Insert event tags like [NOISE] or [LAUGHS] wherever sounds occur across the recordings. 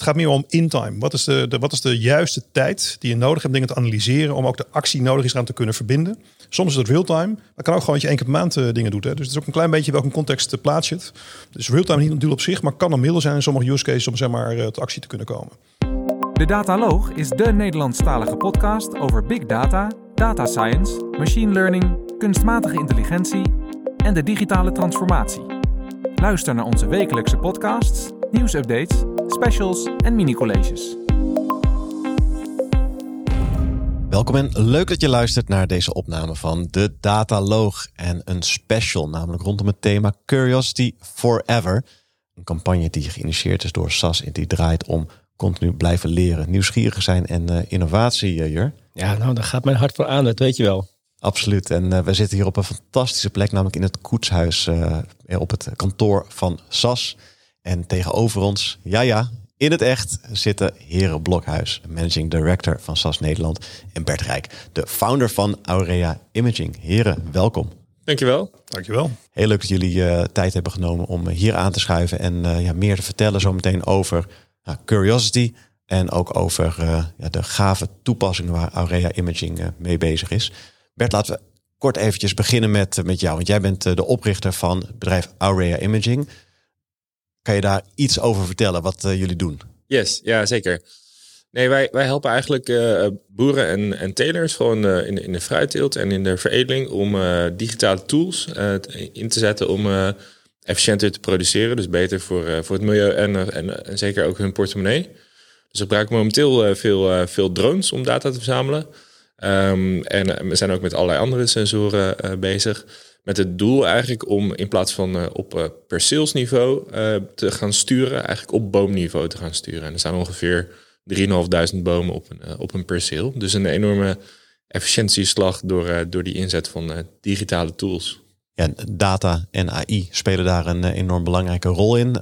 Het gaat meer om in-time. Wat, is de, wat is de juiste tijd die je nodig hebt dingen te analyseren om ook de actie nodig is aan te kunnen verbinden? Soms is het real-time, maar kan ook gewoon dat je één keer per maand uh, dingen doet. Hè? Dus het is ook een klein beetje welke context uh, plaats je het. Dus real-time niet doel op zich, maar kan een middel zijn in sommige use cases om zeg maar uh, tot actie te kunnen komen. De Dataloog is de Nederlandstalige podcast over big data, data science, machine learning, kunstmatige intelligentie en de digitale transformatie. Luister naar onze wekelijkse podcasts, nieuwsupdates, specials en mini-colleges. Welkom en leuk dat je luistert naar deze opname van de Dataloog en een special, namelijk rondom het thema Curiosity Forever. Een campagne die geïnitieerd is door SAS en die draait om continu blijven leren, nieuwsgierig zijn en uh, innovatie, uh, Jur. Ja, nou, daar gaat mijn hart voor aan, dat weet je wel. Absoluut. En uh, we zitten hier op een fantastische plek, namelijk in het koetshuis op het kantoor van SAS. En tegenover ons, ja ja, in het echt zitten Heren Blokhuis, managing director van SAS Nederland, en Bert Rijk, de founder van Aurea Imaging. Heren, welkom. Dankjewel. Dankjewel. Heel leuk dat jullie uh, tijd hebben genomen om hier aan te schuiven en uh, ja, meer te vertellen zometeen over uh, Curiosity en ook over ja, de gave toepassingen waar Aurea Imaging mee bezig is. Bert, laten we kort eventjes beginnen met, met jou, want jij bent de oprichter van het bedrijf Aurea Imaging. Kan je daar iets over vertellen wat uh, jullie doen? Yes, ja zeker. Nee, wij, wij helpen eigenlijk uh, boeren en, en telers gewoon uh, in, in de fruitteelt en in de veredeling om digitale tools in te zetten om efficiënter te produceren. Dus beter voor, voor het milieu en, en, en, zeker ook hun portemonnee. Dus we gebruiken momenteel veel, veel drones om data te verzamelen. Um, en we zijn ook met allerlei andere sensoren bezig. Met het doel eigenlijk om in plaats van uh, op uh, perceelsniveau uh, te gaan sturen, eigenlijk op boomniveau te gaan sturen. En er staan ongeveer 3.500 bomen op een, op een perceel. Dus een enorme efficiëntieslag door, door die inzet van digitale tools. Ja, data en AI spelen daar een enorm belangrijke rol in.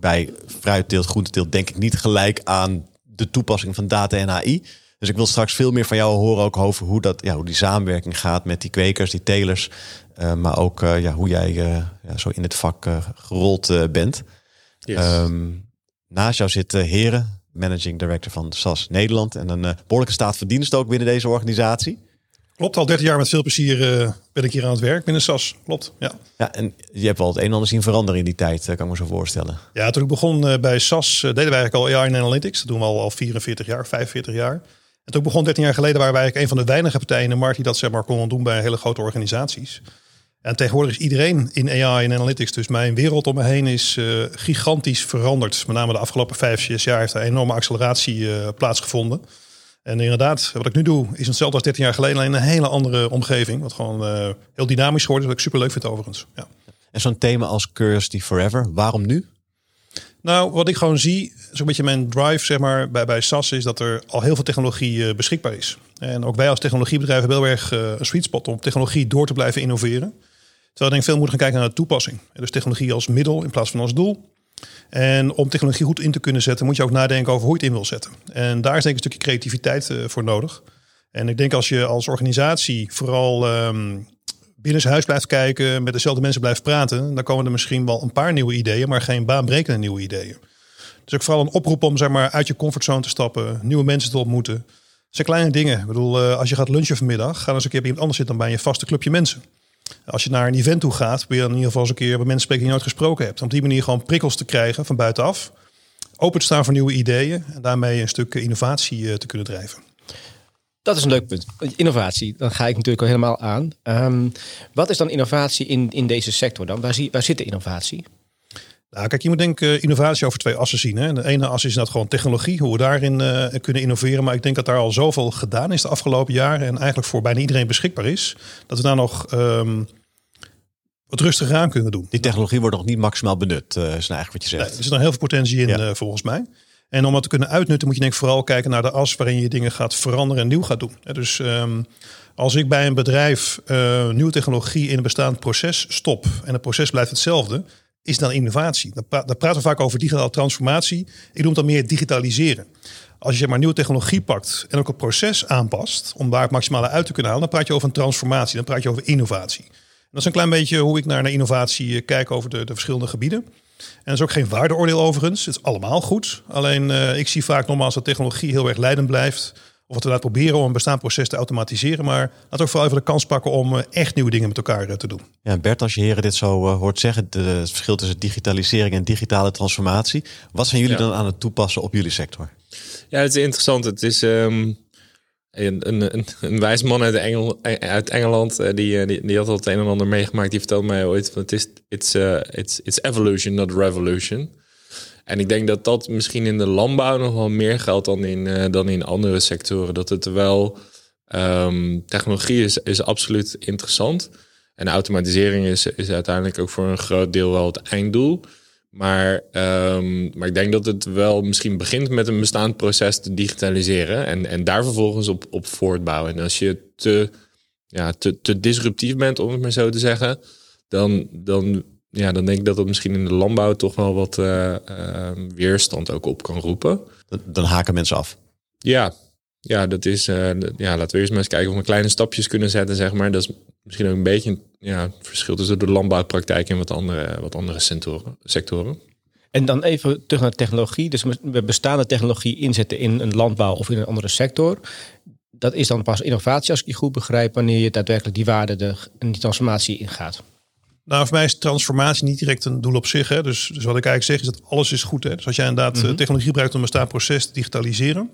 bij fruitteelt, groenteteelt denk ik niet gelijk aan de toepassing van data en AI. Dus ik wil straks veel meer van jou horen ook over hoe, dat, ja, hoe die samenwerking gaat met die kwekers, die telers. Uh, maar ook uh, ja, hoe jij uh, ja, zo in het vak gerold bent. Yes. Um, naast jou zit Heren, managing director van SAS Nederland. En een behoorlijke staat van dienst ook binnen deze organisatie. Klopt, al 13 jaar met veel plezier ben ik hier aan het werk binnen SAS. Klopt, ja. Ja, en je hebt wel het een en ander zien veranderen in die tijd, kan ik me zo voorstellen. Ja, toen ik begon bij SAS deden wij eigenlijk al AI en Analytics. Dat doen we al, al 44 jaar, 45 jaar. En toen begon 13 jaar geleden waren wij eigenlijk een van de weinige partijen in de markt die dat zeg maar kon doen bij hele grote organisaties. En tegenwoordig is iedereen in AI en analytics. Dus mijn wereld om me heen is uh, gigantisch veranderd. Met name de afgelopen vijf, zes jaar heeft er een enorme acceleratie uh, plaatsgevonden. En inderdaad, wat ik nu doe, is hetzelfde als 13 jaar geleden, alleen een hele andere omgeving. Wat gewoon uh, heel dynamisch wordt, wat ik super leuk vind overigens. Ja. En zo'n thema als Curiosity Forever, waarom nu? Nou, wat ik gewoon zie, zo'n beetje mijn drive zeg maar, bij, bij SAS, is dat er al heel veel technologie beschikbaar is. En ook wij als technologiebedrijf hebben heel erg een sweet spot om technologie door te blijven innoveren. Terwijl ik denk veel moeten gaan kijken naar de toepassing. Dus technologie als middel in plaats van als doel. En om technologie goed in te kunnen zetten, moet je ook nadenken over hoe je het in wil zetten. En daar is denk ik een stukje creativiteit uh, voor nodig. En ik denk als je als organisatie vooral um, binnen zijn huis blijft kijken, met dezelfde mensen blijft praten, dan komen er misschien wel een paar nieuwe ideeën, maar geen baanbrekende nieuwe ideeën. Dus ook vooral een oproep om zeg maar, uit je comfortzone te stappen, nieuwe mensen te ontmoeten. Dat zijn kleine dingen. Ik bedoel, uh, als je gaat lunchen vanmiddag, ga eens een keer bij iemand anders zitten dan bij je vaste clubje mensen. Als je naar een event toe gaat, wil je in ieder geval eens een keer bij mensen spreken die je nooit gesproken hebt. Om op die manier gewoon prikkels te krijgen van buitenaf. Open te staan voor nieuwe ideeën en daarmee een stuk innovatie uh, te kunnen drijven. Dat is een leuk punt. Innovatie, dan ga ik natuurlijk al helemaal aan. Um, wat is dan innovatie in, in deze sector dan? Waar, zie, waar zit de innovatie? Nou, kijk, je moet denk ik innovatie over twee assen zien. Hè. De ene as is dat gewoon technologie, hoe we daarin uh, kunnen innoveren. Maar ik denk dat daar al zoveel gedaan is de afgelopen jaren en eigenlijk voor bijna iedereen beschikbaar is, dat we daar nog um, wat rustiger aan kunnen doen. Die technologie wordt nog niet maximaal benut, uh, is nou eigenlijk wat je zegt. Nee, er zit nog heel veel potentie in, ja. uh, volgens mij. En om dat te kunnen uitnutten, moet je denk ik vooral kijken naar de as waarin je dingen gaat veranderen en nieuw gaat doen. Dus um, als ik bij een bedrijf nieuwe technologie in een bestaand proces stop en het proces blijft hetzelfde, is dan innovatie. Dan, dan praten we vaak over digitale transformatie. Ik noem het dan meer digitaliseren. Als je maar nieuwe technologie pakt en ook het proces aanpast om daar het maximale uit te kunnen halen, dan praat je over een transformatie, dan praat je over innovatie. En dat is een klein beetje hoe ik naar, naar innovatie kijk over de, de verschillende gebieden. En er is ook geen waardeoordeel overigens. Het is allemaal goed. Alleen uh, ik zie vaak nogmaals dat technologie heel erg leidend blijft. Of wat we laten proberen om een bestaand proces te automatiseren. Maar laat ook vooral even de kans pakken om uh, echt nieuwe dingen met elkaar uh, te doen. Ja, Bert, als je heren dit zo hoort zeggen, de, het verschil tussen digitalisering en digitale transformatie. Wat zijn jullie ja. dan aan het toepassen op jullie sector? Ja, het is interessant. Het is um, een, een, een, wijs man uit, Engel, uit Engeland, die, die, die, had al het een en ander meegemaakt. Die vertelde mij ooit van het is it's, uh, it's, it's evolution, not revolution. En ik denk dat dat misschien in de landbouw nog wel meer geldt dan in, uh, dan in andere sectoren. Dat het wel um, technologie is, is absoluut interessant. En automatisering is, is uiteindelijk ook voor een groot deel wel het einddoel. Maar, um, maar ik denk dat het wel misschien begint met een bestaand proces te digitaliseren en, en daar vervolgens op, op voortbouwen. En als je te, ja, te, te disruptief bent, om het maar zo te zeggen, dan, dan, ja, dan denk ik dat dat misschien in de landbouw toch wel wat uh, uh, weerstand ook op kan roepen. Dan haken mensen af. Ja, ja, dat is. Uh, ja, laten we eerst maar eens kijken of we kleine stapjes kunnen zetten, zeg maar. Dat is misschien ook een beetje ja, het verschil tussen de landbouwpraktijk en wat andere, wat andere sectoren, sectoren. En dan even terug naar technologie. Dus we bestaande technologie inzetten in een landbouw of in een andere sector. Dat is dan pas innovatie, als ik je goed begrijp, wanneer je daadwerkelijk die waarde de, en die transformatie ingaat. Nou, voor mij is transformatie niet direct een doel op zich. Hè. Dus, dus wat ik eigenlijk zeg is dat alles is goed. Hè. Dus als jij inderdaad mm -hmm. technologie gebruikt om een bestaand proces te digitaliseren,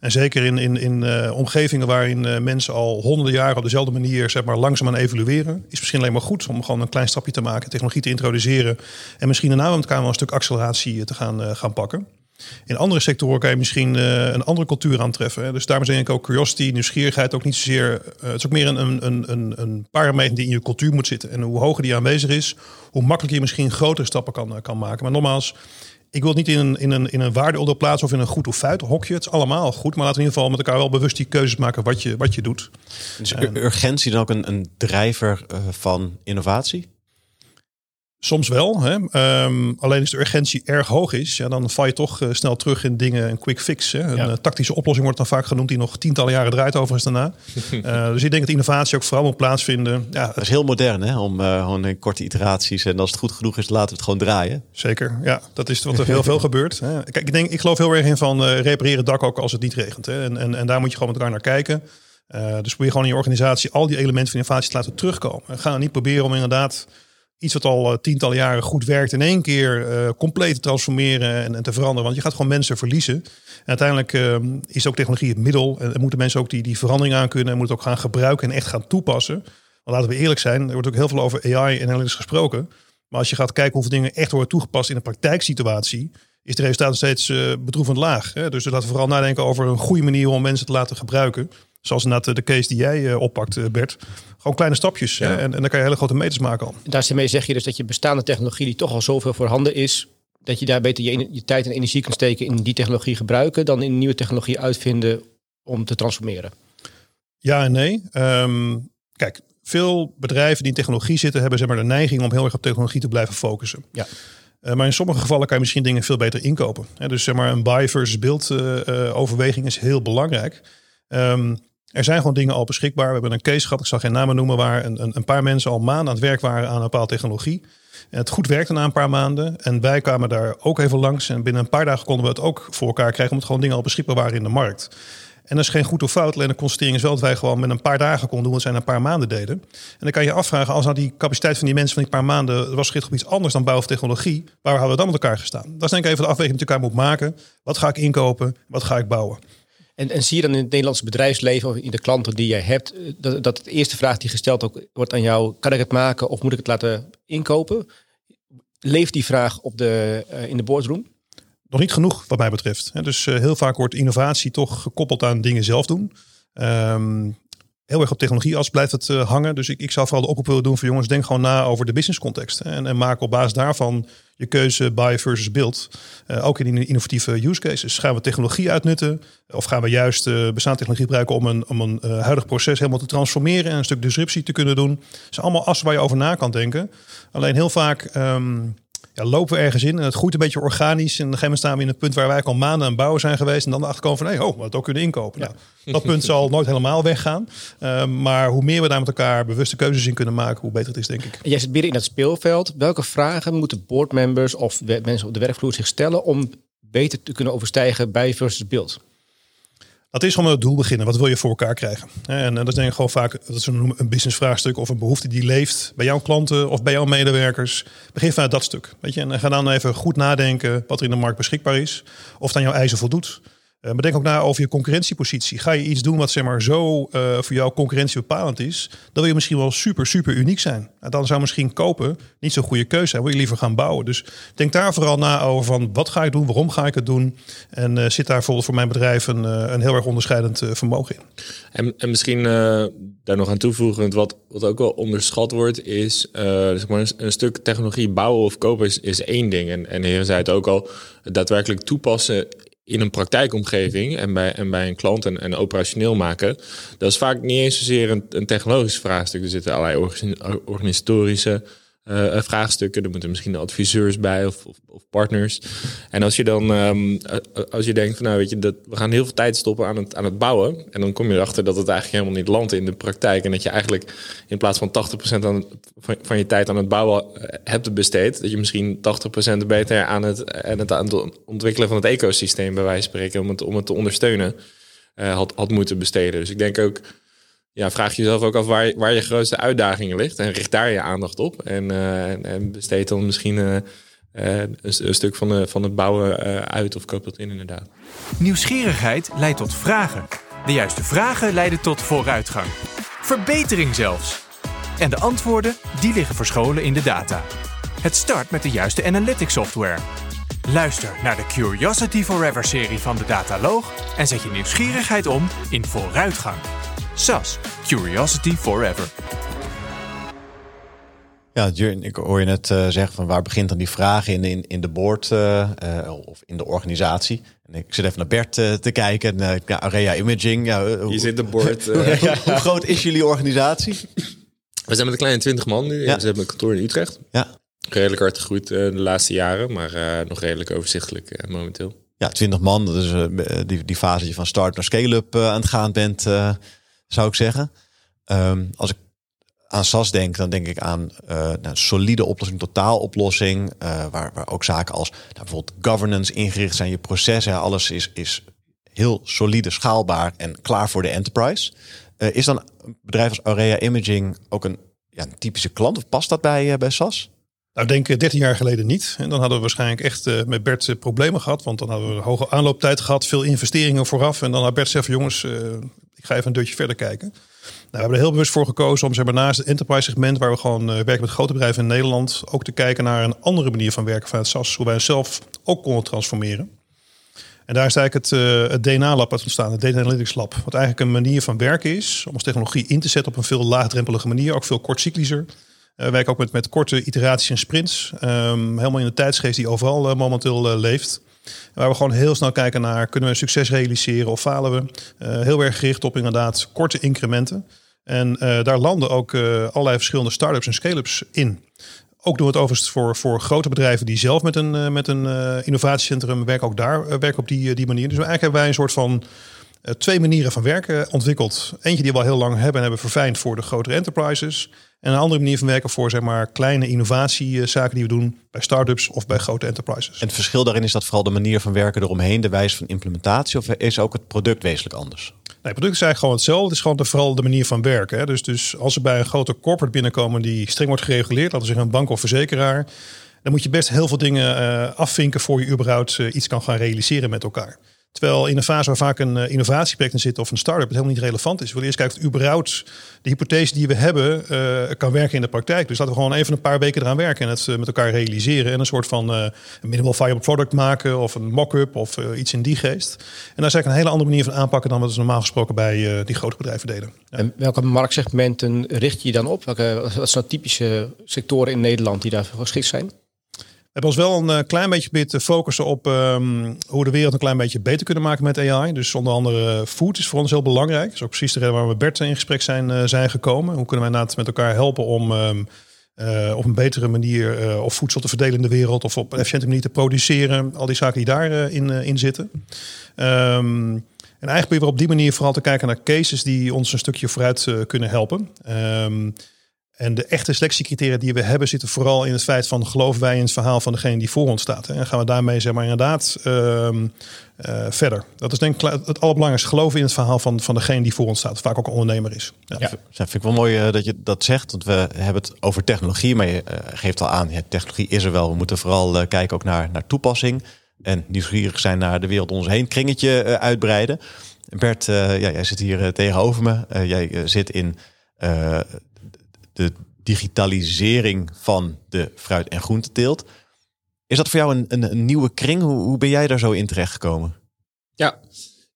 en zeker in, in, in uh, omgevingen waarin uh, mensen al honderden jaren op dezelfde manier zeg maar, langzaam aan evalueren, is misschien alleen maar goed om gewoon een klein stapje te maken, technologie te introduceren en misschien daarna met elkaar wel een stuk acceleratie te gaan, uh, gaan pakken. In andere sectoren kan je misschien een andere cultuur aantreffen. Hè. Dus daarom denk ik ook curiosity, nieuwsgierigheid ook niet zozeer. het is ook meer een, een, een, een parameter die in je cultuur moet zitten. En hoe hoger die aanwezig is, hoe makkelijker je misschien grotere stappen kan, kan maken. Maar nogmaals, ik wil het niet in een, in een, in een waardeoordeel plaatsen of in een goed of fout hokje. Het is allemaal goed, maar laten we in ieder geval met elkaar wel bewust die keuzes maken wat je, wat je doet. Dus urgentie dan ook een, een drijver uh, van innovatie? Soms wel. Hè. Um, alleen als de urgentie erg hoog is, ja, dan val je toch uh, snel terug in dingen, een quick fix. Hè. Een ja. uh, tactische oplossing wordt dan vaak genoemd, die nog tientallen jaren draait overigens daarna. uh, [LAUGHS] dus ik denk dat innovatie ook vooral moet plaatsvinden. Ja, dat is heel modern, hè? om gewoon in korte iteraties en als het goed genoeg is, laten we het gewoon draaien. Zeker, ja. Dat is wat er [LAUGHS] heel veel gebeurt. Hè. Kijk, ik, denk, ik geloof heel erg in van repareren dak ook als het niet regent. Hè. En, en, en daar moet je gewoon met elkaar naar kijken. Uh, dus probeer gewoon in je organisatie al die elementen van innovatie te laten terugkomen. Ga niet proberen om inderdaad iets wat al uh, tientallen jaren goed werkt, in één keer uh, compleet te transformeren en, en, te veranderen. Want je gaat gewoon mensen verliezen. En uiteindelijk uh, is ook technologie het middel. En, en moeten mensen ook die, die verandering aan kunnen en moeten ook gaan gebruiken en echt gaan toepassen. Want laten we eerlijk zijn, er wordt ook heel veel over AI en analytics gesproken. Maar als je gaat kijken hoeveel dingen echt worden toegepast in een praktijksituatie, is de resultaat steeds uh, bedroevend laag. Hè? Dus laten we vooral nadenken over een goede manier om mensen te laten gebruiken. Zoals inderdaad de case die jij uh, oppakt, Bert. Gewoon kleine stapjes. Ja. En, en dan kan je hele grote meters maken al. Daarmee zeg je dus dat je bestaande technologie die toch al zoveel voorhanden is, dat je daar beter je, je tijd en energie kunt steken in die technologie gebruiken dan in nieuwe technologie uitvinden om te transformeren. Ja en nee. Um, kijk, veel bedrijven die in technologie zitten hebben zeg maar, de neiging om heel erg op technologie te blijven focussen. Ja. Uh, maar in sommige gevallen kan je misschien dingen veel beter inkopen. He, dus zeg maar een buy versus build uh, uh, overweging is heel belangrijk. Um, er zijn gewoon dingen al beschikbaar. We hebben een case gehad, ik zal geen namen noemen, waar een, een, paar mensen al maanden aan het werk waren aan een bepaalde technologie. En het goed werkte na een paar maanden. En wij kwamen daar ook even langs. En binnen een paar dagen konden we het ook voor elkaar krijgen, omdat gewoon dingen al beschikbaar waren in de markt. En dat is geen goed of fout. Alleen de constatering is wel dat wij gewoon met een paar dagen konden doen wat zij een paar maanden deden. En dan kan je afvragen, als nou die capaciteit van die mensen van die paar maanden was gericht op iets anders dan bouw of technologie, waar hadden we dan met elkaar gestaan? Dat is denk ik even de afweging die elkaar moet maken. Wat ga ik inkopen? Wat ga ik bouwen? En, en zie je dan in het Nederlandse bedrijfsleven of in de klanten die jij hebt, dat, dat de eerste vraag die gesteld ook wordt aan jou, kan ik het maken of moet ik het laten inkopen? Leeft die vraag op de, uh, in de boardroom? Nog niet genoeg wat mij betreft. Dus uh, heel vaak wordt innovatie toch gekoppeld aan dingen zelf doen. Um, heel erg op technologie als blijft het uh, hangen. Dus ik, ik zou vooral de oproep willen doen voor jongens, denk gewoon na over de business context. En, en maak op basis daarvan je keuze buy versus build. Uh, ook in innovatieve use cases. Gaan we technologie uitnutten? Of gaan we juist uh, bestaande technologie gebruiken om een, om een huidig proces helemaal te transformeren en een stuk disruptie te kunnen doen? Dat zijn allemaal assen waar je over na kan denken. Alleen heel vaak um, ja, lopen we ergens in en het groeit een beetje organisch. En op een gegeven moment staan we in het punt waar wij al maanden aan het bouwen zijn geweest. En dan achterkomen van, hey, oh, we het ook kunnen inkopen. Nou, dat punt zal nooit helemaal weggaan. Ehm, maar hoe meer we daar met elkaar bewuste keuzes in kunnen maken, hoe beter het is, denk ik. En jij zit binnen in dat speelveld. Welke vragen moeten boardmembers of mensen op de werkvloer zich stellen om beter te kunnen overstijgen bij versus beeld? Dat is gewoon het doel beginnen. Wat wil je voor elkaar krijgen? En, eh, dat is denk ik gewoon vaak dat is een, business vraagstuk of een behoefte die leeft bij jouw klanten of bij jouw medewerkers. Begin vanuit dat stuk. Weet je? En ga dan even goed nadenken wat er in de markt beschikbaar is. Of het aan jouw eisen voldoet. Eh, maar denk ook na over je concurrentiepositie. Ga je iets doen wat zeg maar, zo eh, voor jou concurrentie bepalend is, dan wil je misschien wel super, super uniek zijn. En dan zou misschien kopen niet zo'n goede keuze zijn. Wil je liever gaan bouwen. Dus denk daar vooral na over van wat ga ik doen, waarom ga ik het doen. En eh, zit daar bijvoorbeeld voor mijn bedrijf een, een heel erg onderscheidend vermogen in. En, en misschien daar nog aan toevoegend, wat, wat ook wel onderschat wordt, is zeg maar een, stuk technologie bouwen of kopen is, één ding. En, en de heren zei het ook al, daadwerkelijk toepassen in een praktijkomgeving en bij, en bij een klant en, operationeel maken, dat is vaak niet eens zozeer een, een technologisch vraagstuk. Er zitten allerlei organi- organisatorische eh, vraagstukken. Er moeten misschien adviseurs bij of, of, partners. En als je dan ehm, eh, als je denkt van nou weet je dat we gaan heel veel tijd stoppen aan het, aan het bouwen en dan kom je erachter dat het eigenlijk helemaal niet landt in de praktijk en dat je eigenlijk in plaats van 80% aan, van, van je tijd aan het bouwen eh, hebt besteed, dat je misschien 80% beter aan het, aan het, aan het ontwikkelen van het ecosysteem bij wijze van spreken om het, om het te ondersteunen had, had moeten besteden. Dus ik denk ook ja, vraag jezelf ook af waar, waar je grootste uitdagingen ligt. En richt daar je aandacht op. En, eh, besteed dan misschien eh, eh, een, stuk van, de, van het bouwen uit of koop dat in inderdaad. Nieuwsgierigheid leidt tot vragen. De juiste vragen leiden tot vooruitgang. Verbetering zelfs. En de antwoorden, die liggen verscholen in de data. Het start met de juiste analytics software. Luister naar de Curiosity Forever serie van de Dataloog en zet je nieuwsgierigheid om in vooruitgang. SAS, Curiosity Forever. Ja, ik hoor je net eh, zeggen van waar begint dan die vraag in, in, in de board eh, eh, of in de organisatie. En ik zit even naar Bert te kijken. En, eh, ja, Area Imaging. Ja, hoe, Hier zit de board. [LAUGHS] hoe, hoe groot is jullie organisatie? We zijn met een kleine 20 man nu. Ja. Ze hebben een kantoor in Utrecht. Ja, Redelijk hard gegroeid de laatste jaren, maar eh, nog redelijk overzichtelijk eh, momenteel. ja 20 man. Dat is die, die fase dat je van start naar scale-up aan het gaan bent, eh, zou ik zeggen. Ehm, als ik aan SAS denk, dan denk ik aan eh nou, een solide oplossing, totaaloplossing. eh waar, waar ook zaken als nou, bijvoorbeeld governance ingericht zijn, je processen, ja, alles is, is heel solide, schaalbaar en klaar voor de enterprise. Eh, is dan een bedrijf als Aurea Imaging ook een, ja, een typische klant? Of past dat bij, bij SAS? Nou, ik denk eh, 13 jaar geleden niet. En dan hadden we waarschijnlijk echt met Bert problemen gehad. Want dan hadden we een hoge aanlooptijd gehad, veel investeringen vooraf. En dan had Bert van jongens, ga even een deurtje verder kijken. Nou, we hebben er heel bewust voor gekozen om zeg maar, naast het enterprise segment, waar we gewoon eh, werken met grote bedrijven in Nederland, ook te kijken naar een andere manier van werken vanuit SAS. Hoe wij onszelf ook konden transformeren. En daar is eigenlijk het, eh, het DNA-lab uit ontstaan, het Data Analytics Lab. Wat eigenlijk een manier van werken is om ons technologie in te zetten op een veel laagdrempelige manier, ook veel kortcyclischer. We werken ook met, met korte iteraties en sprints. Ehm, helemaal in de tijdsgeest die overal momenteel leeft. Waar we gewoon heel snel kijken naar, kunnen we een succes realiseren of falen we? Eh, heel erg gericht op inderdaad korte incrementen. En eh, daar landen ook eh, allerlei verschillende start-ups en scale-ups in. Ook doen we het overigens voor, voor grote bedrijven die zelf met een, met een innovatiecentrum werken. Ook daar werken op die, die manier. Dus eigenlijk hebben wij een soort van twee manieren van werken ontwikkeld. Eentje die we al heel lang hebben en hebben verfijnd voor de grotere enterprises. En een andere manier van werken voor zeg maar, kleine innovatiezaken die we doen bij start-ups of bij grote enterprises. En het verschil daarin is dat vooral de manier van werken eromheen, de wijze van implementatie, of is ook het product wezenlijk anders? Nee, het product is eigenlijk gewoon hetzelfde. Het is gewoon de, vooral de manier van werken. Hè. Dus, dus als er bij een grote corporate binnenkomen die streng wordt gereguleerd, laten we zeggen een bank of verzekeraar, dan moet je best heel veel dingen eh, afvinken voor je überhaupt eh, iets kan gaan realiseren met elkaar. Terwijl in een fase waar vaak een eh, innovatieproject in zit of een start-up het helemaal niet relevant is. We willen eerst kijken of überhaupt de hypothese die we hebben eh, kan werken in de praktijk. Dus laten we gewoon even een paar weken eraan werken en het eh, met elkaar realiseren. En een soort van een minimal viable product maken of een mock-up of iets in die geest. En daar is eigenlijk een hele andere manier van aanpakken dan wat we normaal gesproken bij die grote bedrijven deden. En welke marktsegmenten richt je je dan op? Welke, wat zijn nou typische sectoren in Nederland die daarvoor geschikt zijn? Hebben ons wel een eh, klein beetje te focussen op ehm, hoe we de wereld een klein beetje beter kunnen maken met AI. Dus onder andere eh, food is voor ons heel belangrijk. Dat is ook precies de reden waarom we Bert in gesprek zijn, eh, zijn gekomen. Hoe kunnen wij met elkaar helpen om ehm, eh, op een betere manier of voedsel te verdelen in de wereld of op een efficiënte manier te produceren. Al die zaken die daarin in, zitten. Ehm, en eigenlijk we op die manier vooral te kijken naar cases die ons een stukje vooruit kunnen helpen. Ehm, en de echte selectiecriteria die we hebben zitten vooral in het feit van geloven wij in het verhaal van degene die voor ons staat. En gaan we daarmee zeg maar inderdaad um, uh, verder. Dat is denk ik het allerbelangrijkste. Geloven in het verhaal van, van degene die voor ons staat. Vaak ook een ondernemer is. Ja, vind ik wel mooi uh, dat je dat zegt. Want we hebben het over technologie. Maar je uh, geeft al aan, technologie is er wel. We moeten vooral kijken ook naar, naar toepassing. En nieuwsgierig zijn naar de wereld om ons heen. Kringetje uitbreiden. Bert, ja, jij zit hier tegenover me. jij zit in de digitalisering van de fruit- en groenteteelt. Is dat voor jou een, een, een nieuwe kring? Hoe, hoe, ben jij daar zo in terechtgekomen? Ja,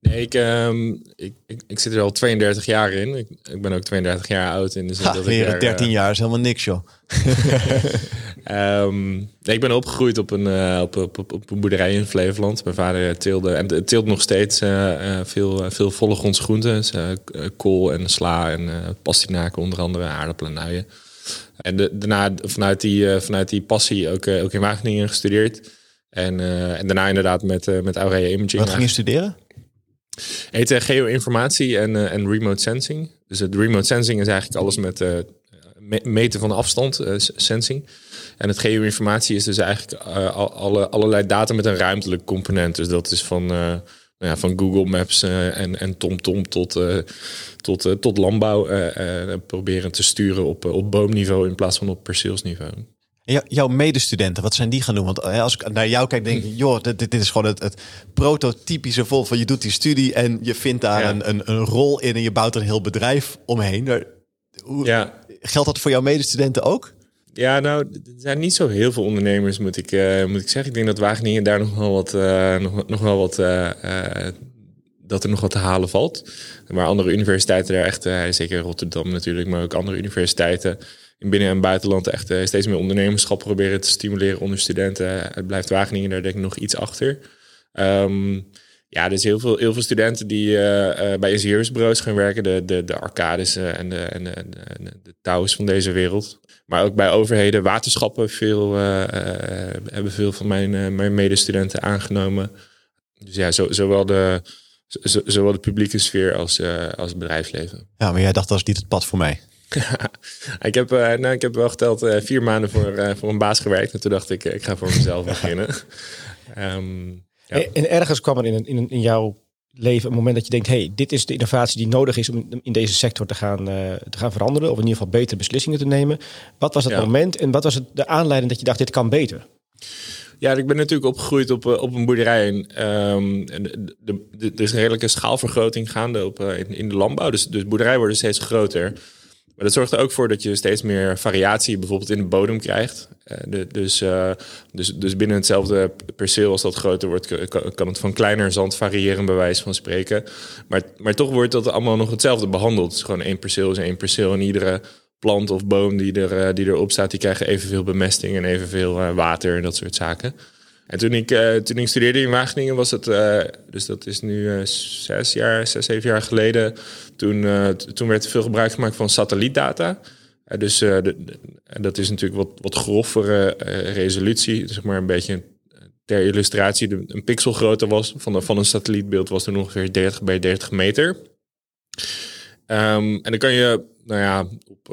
nee, ik, um, ik, ik, ik, zit er al 32 jaar in. Ik, ik ben ook 32 jaar oud. In de zin ha, dat ik er, 13 uh, jaar is helemaal niks, joh. [LAUGHS] um, nee, ik ben opgegroeid op een, uh, op, op, op, op, een boerderij in Flevoland. Mijn vader teelde, en teelt nog steeds uh, veel, veel volle grondse groenten. Dus, kool en sla en pastinaken onder andere, aardappelen en uien. En de, daarna vanuit die, vanuit die passie ook, ook in Wageningen gestudeerd. En, en daarna inderdaad met, met Aurea Imaging. Wat ging je studeren? heet geoinformatie en, en remote sensing. Dus het remote sensing is eigenlijk alles met meten van afstand, sensing. En het geoinformatie is dus eigenlijk alle, allerlei data met een ruimtelijk component. Dus dat is van, nou ja, van Google Maps en, en TomTom tot, tot, tot landbouw proberen te sturen op, op boomniveau in plaats van op perceelsniveau jouw medestudenten, wat zijn die gaan doen? Want eh, als ik naar jou kijk, denk ik, joh, dit, dit is gewoon het, het prototypische vol van je doet die studie en je vindt daar een, een, een, rol in en je bouwt er een heel bedrijf omheen. Hoe, ja. Geldt dat voor jouw medestudenten ook? Ja, nou, er zijn niet zo heel veel ondernemers, moet ik, uh, moet ik zeggen. Ik denk dat Wageningen daar nog wel wat, uh, nog, nog wel wat dat er nog wat te halen valt. Maar andere universiteiten daar echt, zeker Rotterdam natuurlijk, maar ook andere universiteiten, in binnen- en buitenland echt steeds meer ondernemerschap proberen te stimuleren onder studenten. Het blijft Wageningen daar denk ik nog iets achter. Um, ja, dus heel veel, heel veel studenten die uh, uh, bij ingenieursbureaus gaan werken, de, de, de arcades en de, en de, de, de touws van deze wereld. Maar ook bij overheden, waterschappen veel, hebben veel van mijn, mijn medestudenten aangenomen. Dus ja, zo, zowel de, zowel de publieke sfeer als, als het bedrijfsleven. Ja, maar jij dacht dat is niet het pad voor mij. [LAUGHS] ik, heb, nou, ik heb wel geteld vier maanden voor, voor een baas gewerkt. En toen dacht ik, ik ga voor mezelf [LAUGHS] beginnen. um, ja. En ergens kwam er in, in, in jouw leven een moment dat je denkt... hey, dit is de innovatie die nodig is om in deze sector te gaan, te gaan veranderen. Of in ieder geval betere beslissingen te nemen. Wat was ja. moment en wat was het, de aanleiding dat je dacht, dit kan beter? Ja, ik ben natuurlijk opgegroeid op, op een boerderij. En, um, de, de, de, er is een redelijke schaalvergroting gaande op, in, in de landbouw. Dus, dus boerderijen worden steeds groter... Maar dat zorgt er ook voor dat je steeds meer variatie bijvoorbeeld in de bodem krijgt. De, dus, uh, dus, dus binnen hetzelfde perceel, als dat groter wordt, kan, het van kleiner zand variëren, bij wijze van spreken. Maar, maar toch wordt dat allemaal nog hetzelfde behandeld. Dus gewoon één perceel is één perceel. En iedere plant of boom die, er, uh, die erop staat, die krijgen evenveel bemesting en evenveel water en dat soort zaken. En toen ik, uh, toen ik studeerde in Wageningen was het, uh, dus dat is nu uh, zes jaar, zes, zeven jaar geleden. Toen, toen werd er veel gebruik gemaakt van satellietdata. dus dat is natuurlijk wat, wat grovere resolutie, zeg maar een beetje ter illustratie. De, een pixel grootte was van, van een satellietbeeld was toen ongeveer 30 bij 30 meter. Um, en dan kan je, nou ja, op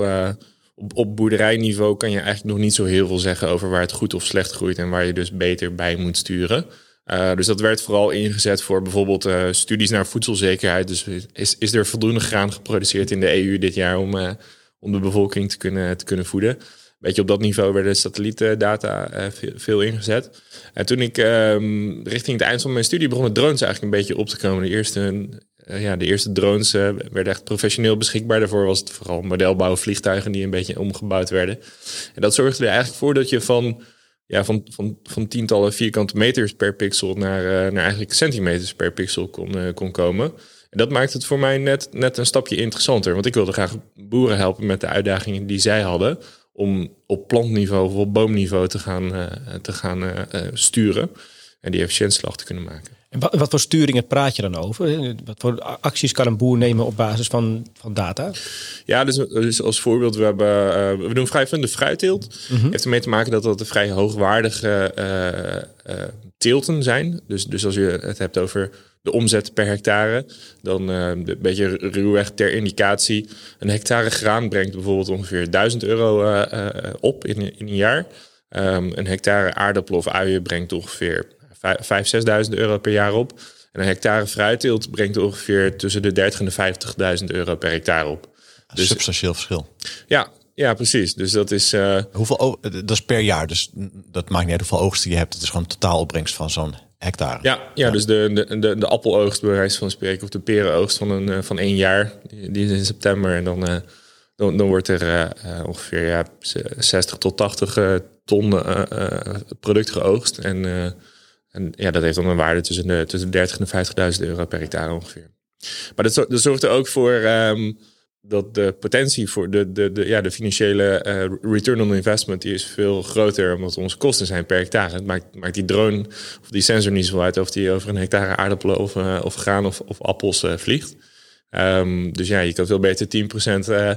op, boerderijniveau kan je eigenlijk nog niet zo heel veel zeggen over waar het goed of slecht groeit en waar je dus beter bij moet sturen. Uh, dus dat werd vooral ingezet voor bijvoorbeeld uh, studies naar voedselzekerheid. Dus is, is er voldoende graan geproduceerd in de EU dit jaar om, uh, om de bevolking te kunnen, te kunnen voeden? Beetje op dat niveau werden satellietdata veel, ingezet. En toen ik um, richting het eind van mijn studie begonnen drones eigenlijk een beetje op te komen. De eerste uh, ja, de eerste drones uh, werden echt professioneel beschikbaar. Daarvoor was het vooral modelbouw vliegtuigen die een beetje omgebouwd werden. En dat zorgde er eigenlijk voor dat je van, ja, van, van, van tientallen vierkante meters per pixel naar, uh, naar eigenlijk centimeters per pixel kon, kon komen. En dat maakt het voor mij net, net een stapje interessanter. Want ik wilde graag boeren helpen met de uitdagingen die zij hadden. Om op plantniveau of op boomniveau te gaan, te gaan sturen. En die efficiëntieslag te kunnen maken. En wat, wat voor sturingen praat je dan over? Wat voor acties kan een boer nemen op basis van, van data? Ja, dus, dus als voorbeeld, we, hebben, uh, we doen vrij de fruitteelt. Mm Heeft ermee te maken dat dat vrij hoogwaardige uh, uh, teelten zijn. Dus, dus als je het hebt over de omzet per hectare, dan een beetje ruwweg ter indicatie. Een hectare graan brengt bijvoorbeeld ongeveer 1000 euro op in, in een jaar. Um, een hectare aardappelen of uien brengt ongeveer 5, 6.000 euro per jaar op. En een hectare fruitteelt brengt ongeveer tussen de 30 en de 50.000 euro per hectare op. Dus substantieel verschil. Ja, ja, precies. Dus dat is. Uh, hoeveel, dat is per jaar. Dus dat maakt niet uit hoeveel oogsten je hebt. Het is gewoon totaal opbrengst van zo'n hectare. Ja, ja, dus de, de, de, de appeloogst, bij wijze van spreken, of de perenoogst van, een, van één jaar, die, die is in september. En dan, uh, dan, dan wordt er uh, ongeveer ja, 60 tot 80 ton product geoogst. En en ja, dat heeft dan een waarde tussen de, tussen de 30 en 50.000 euro per hectare ongeveer. Maar dat, dat zorgt er ook voor um, dat de potentie voor de, de, de, ja, de financiële uh, return on investment die is veel groter omdat onze kosten zijn per hectare. Het maakt, maakt die drone of die sensor niet zo uit of die over een hectare aardappelen of, uh, of graan of, of appels uh, vliegt. Um, dus ja, je kan veel beter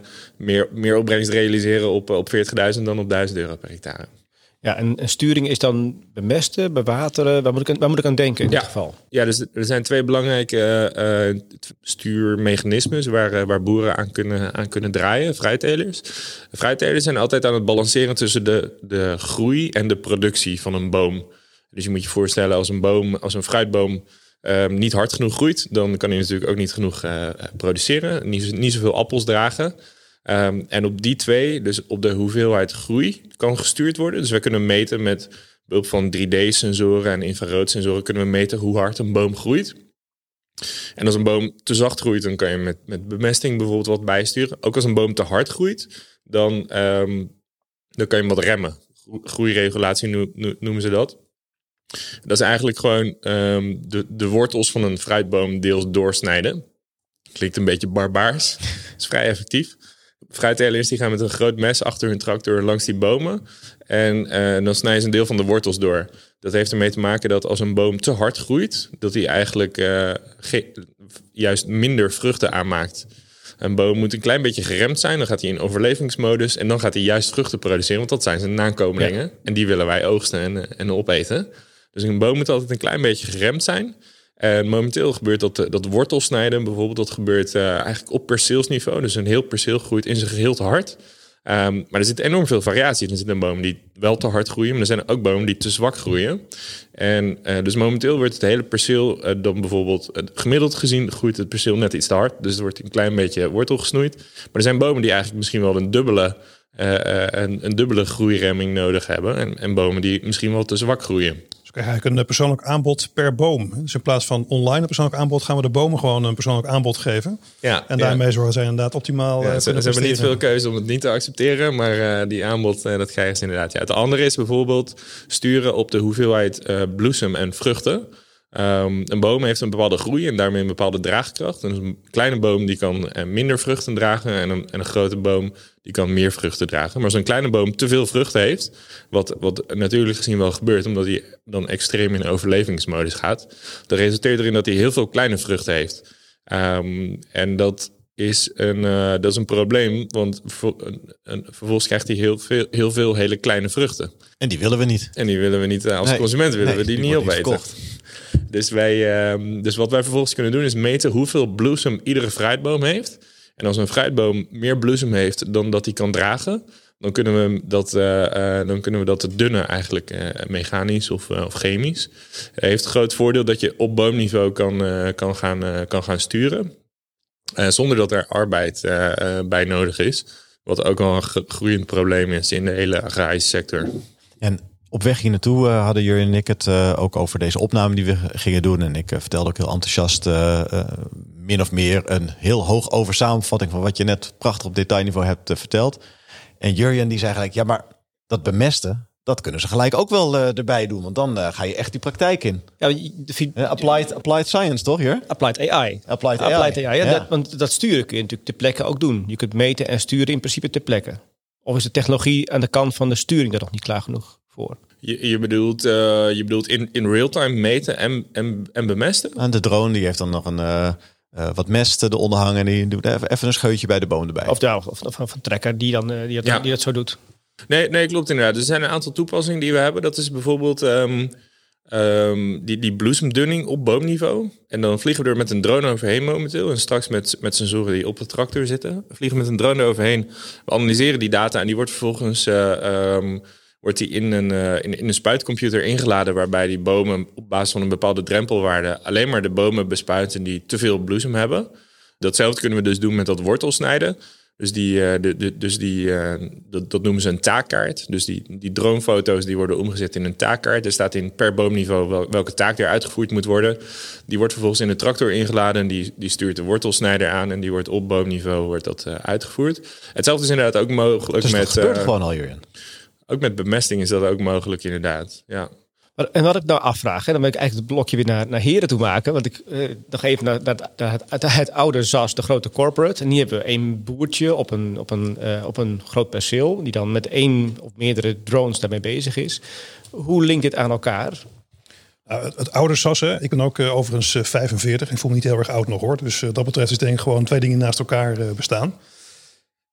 10% meer, meer opbrengst realiseren op, op 40.000 dan op 1000 euro per hectare. Ja, en, sturing is dan bemesten, bewateren. Waar moet ik, waar moet ik aan denken in ja. dit geval? Ja, dus er zijn twee belangrijke uh, stuurmechanismes waar, uh, waar boeren aan kunnen, aan kunnen draaien, fruittelers. Fruittelers zijn altijd aan het balanceren tussen de, de groei en de productie van een boom. Dus je moet je voorstellen als een boom, als een fruitboom um, niet hard genoeg groeit, dan kan hij natuurlijk ook niet genoeg uh, produceren, niet, niet zoveel appels dragen. Um, en op die twee, dus op de hoeveelheid groei, kan gestuurd worden. Dus we kunnen meten met behulp van 3D-sensoren en infraroodsensoren kunnen we meten hoe hard een boom groeit. En als een boom te zacht groeit, dan kan je met, met bemesting bijvoorbeeld wat bijsturen. Ook als een boom te hard groeit, dan, um, dan kan je hem wat remmen. Groeiregulatie noemen ze dat. Dat is eigenlijk gewoon um, de, de wortels van een fruitboom deels doorsnijden. Klinkt een beetje barbaars. [LAUGHS] is vrij effectief fruittelers die gaan met een groot mes achter hun tractor langs die bomen. En uh, dan snijden ze een deel van de wortels door. Dat heeft ermee te maken dat als een boom te hard groeit, dat hij eigenlijk uh, juist minder vruchten aanmaakt. Een boom moet een klein beetje geremd zijn, dan gaat hij in overlevingsmodus en dan gaat hij juist vruchten produceren, want dat zijn zijn nakomelingen. En die willen wij oogsten en, en opeten. Dus een boom moet altijd een klein beetje geremd zijn. En momenteel gebeurt dat, dat wortelsnijden bijvoorbeeld, dat gebeurt uh, eigenlijk op perceelsniveau. Dus een heel perceel groeit in zijn geheel te hard. Um, maar er zit enorm veel variatie. Er zitten bomen die wel te hard groeien, maar er zijn ook bomen die te zwak groeien. En dus momenteel wordt het hele perceel dan bijvoorbeeld, gemiddeld gezien groeit het perceel net iets te hard. Dus er wordt een klein beetje wortel gesnoeid. Maar er zijn bomen die eigenlijk misschien wel een dubbele, een, een, dubbele groeiremming nodig hebben. En, en bomen die misschien wel te zwak groeien. Krijg eigenlijk een persoonlijk aanbod per boom. Dus in plaats van online een persoonlijk aanbod gaan we de bomen gewoon een persoonlijk aanbod geven. Ja, en daarmee zorgen zij inderdaad optimaal. Ja, ze, ze hebben niet veel keuze om het niet te accepteren, maar uh, die aanbod uh, dat krijgen ze inderdaad. Ja. Het andere is bijvoorbeeld sturen op de hoeveelheid bloesem en vruchten. Um, een boom heeft een bepaalde groei en daarmee een bepaalde draagkracht. Dus een kleine boom die kan minder vruchten dragen en een, en een grote boom die kan meer vruchten dragen. Maar als een kleine boom te veel vruchten heeft, wat, wat natuurlijk gezien wel gebeurt, omdat hij dan extreem in overlevingsmodus gaat, dan resulteert erin dat hij heel veel kleine vruchten heeft. Um, en dat is een, uh, dat is een probleem, want een, een, vervolgens krijgt hij heel veel, heel veel hele kleine vruchten. En die willen we niet. En die willen we niet, uh, als nee, consument willen nee, we die, die niet opeten. Dus, wij, uh, dus wat wij vervolgens kunnen doen is meten hoeveel bloesem iedere fruitboom heeft. En als een fruitboom meer bloesem heeft dan dat hij kan dragen, dan kunnen we dat, uh, uh, dan kunnen we dat dunnen eigenlijk uh, mechanisch of, of chemisch. Heeft het groot voordeel dat je op boomniveau kan, kan, gaan, kan gaan sturen. zonder dat er arbeid bij nodig is. Wat ook wel een groeiend probleem is in de hele agrarische sector. En op weg hier naartoe uh, hadden jullie en ik het uh, ook over deze opname die we gingen doen. En ik uh, vertelde ook heel enthousiast min of meer een heel hoog over samenvatting van wat je net prachtig op detailniveau hebt verteld. En Jurjen die zei gelijk, ja maar dat bemesten, dat kunnen ze gelijk ook wel erbij doen. Want dan ga je echt die praktijk in. Ja, de, applied, applied science toch hier? Applied AI. Applied AI. Applied AI ja, Dat, want dat sturen kun je natuurlijk ter plekke ook doen. Je kunt meten en sturen in principe ter plekke. Of is de technologie aan de kant van de sturing daar nog niet klaar genoeg voor? Je, je bedoelt, eh, je bedoelt in, in real-time meten en, en, en bemesten? En de drone die heeft dan nog een, eh, eh, wat mest eronder hangen. Die doet even, even een scheutje bij de boom erbij. Of, ja, of, of, of een trekker die, dan, die, dat, Ja. die dat zo doet. Nee, nee, klopt inderdaad. Er zijn een aantal toepassingen die we hebben. Dat is bijvoorbeeld ehm, ehm, die, die bloesemdunning op boomniveau. En dan vliegen we er met een drone overheen momenteel. En straks met, met sensoren die op de tractor zitten. We vliegen met een drone eroverheen. We analyseren die data en die wordt vervolgens eh, ehm, wordt die in, een, eh, in, in een spuitcomputer ingeladen. Waarbij die bomen op basis van een bepaalde drempelwaarde alleen maar de bomen bespuiten die te veel bloesem hebben. Datzelfde kunnen we dus doen met dat wortelsnijden. Dus, die, eh, de, de, dus die, eh, dat, dat noemen ze een taakkaart. Dus die, die dronefoto's die worden omgezet in een taakkaart. Er staat in per boomniveau wel- welke taak er uitgevoerd moet worden. Die wordt vervolgens in de tractor ingeladen. En die, die stuurt de wortelsnijder aan. En die wordt op boomniveau wordt dat, uitgevoerd. Hetzelfde is inderdaad ook mogelijk dus dat met... gebeurt eh, gewoon al hierin. Ook met bemesting is dat ook mogelijk inderdaad. Ja. Maar, en wat ik nou afvraag, hè, dan ben ik eigenlijk het blokje weer naar, naar heren toe maken. Want ik eh, nog even naar, naar, naar het, het, het oude ZAS, de grote corporate. En hier hebben we één boertje op een, op, een, eh, op een groot perceel. Die dan met één of meerdere drones daarmee bezig is. Hoe linkt dit aan elkaar? Nou, het, het oude SAS, hè. ik ben ook eh, overigens eh, 45. Ik voel me niet heel erg oud nog hoor. Dus eh, dat betreft is denk ik gewoon twee dingen naast elkaar eh, bestaan.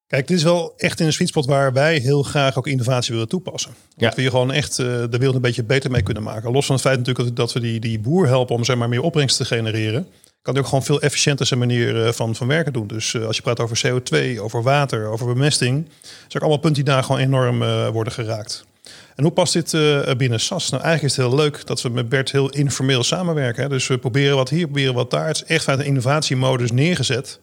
Kijk, dit is wel echt in een sweet spot waar wij heel graag ook innovatie willen toepassen. Ja. Dat we hier gewoon echt eh, de wereld een beetje beter mee kunnen maken. Los van het feit natuurlijk dat, we die, die boer helpen om zeg maar, meer opbrengst te genereren. Kan die ook gewoon veel efficiënter zijn manier eh, van, van werken doen. Dus eh, als je praat over CO2, over water, over bemesting. zijn ook allemaal punten die daar gewoon enorm worden geraakt. En hoe past dit binnen SAS? Nou, eigenlijk is het heel leuk dat we met Bert heel informeel samenwerken. Hè? Dus we proberen wat hier, proberen wat daar. Het is echt vanuit een innovatiemodus neergezet.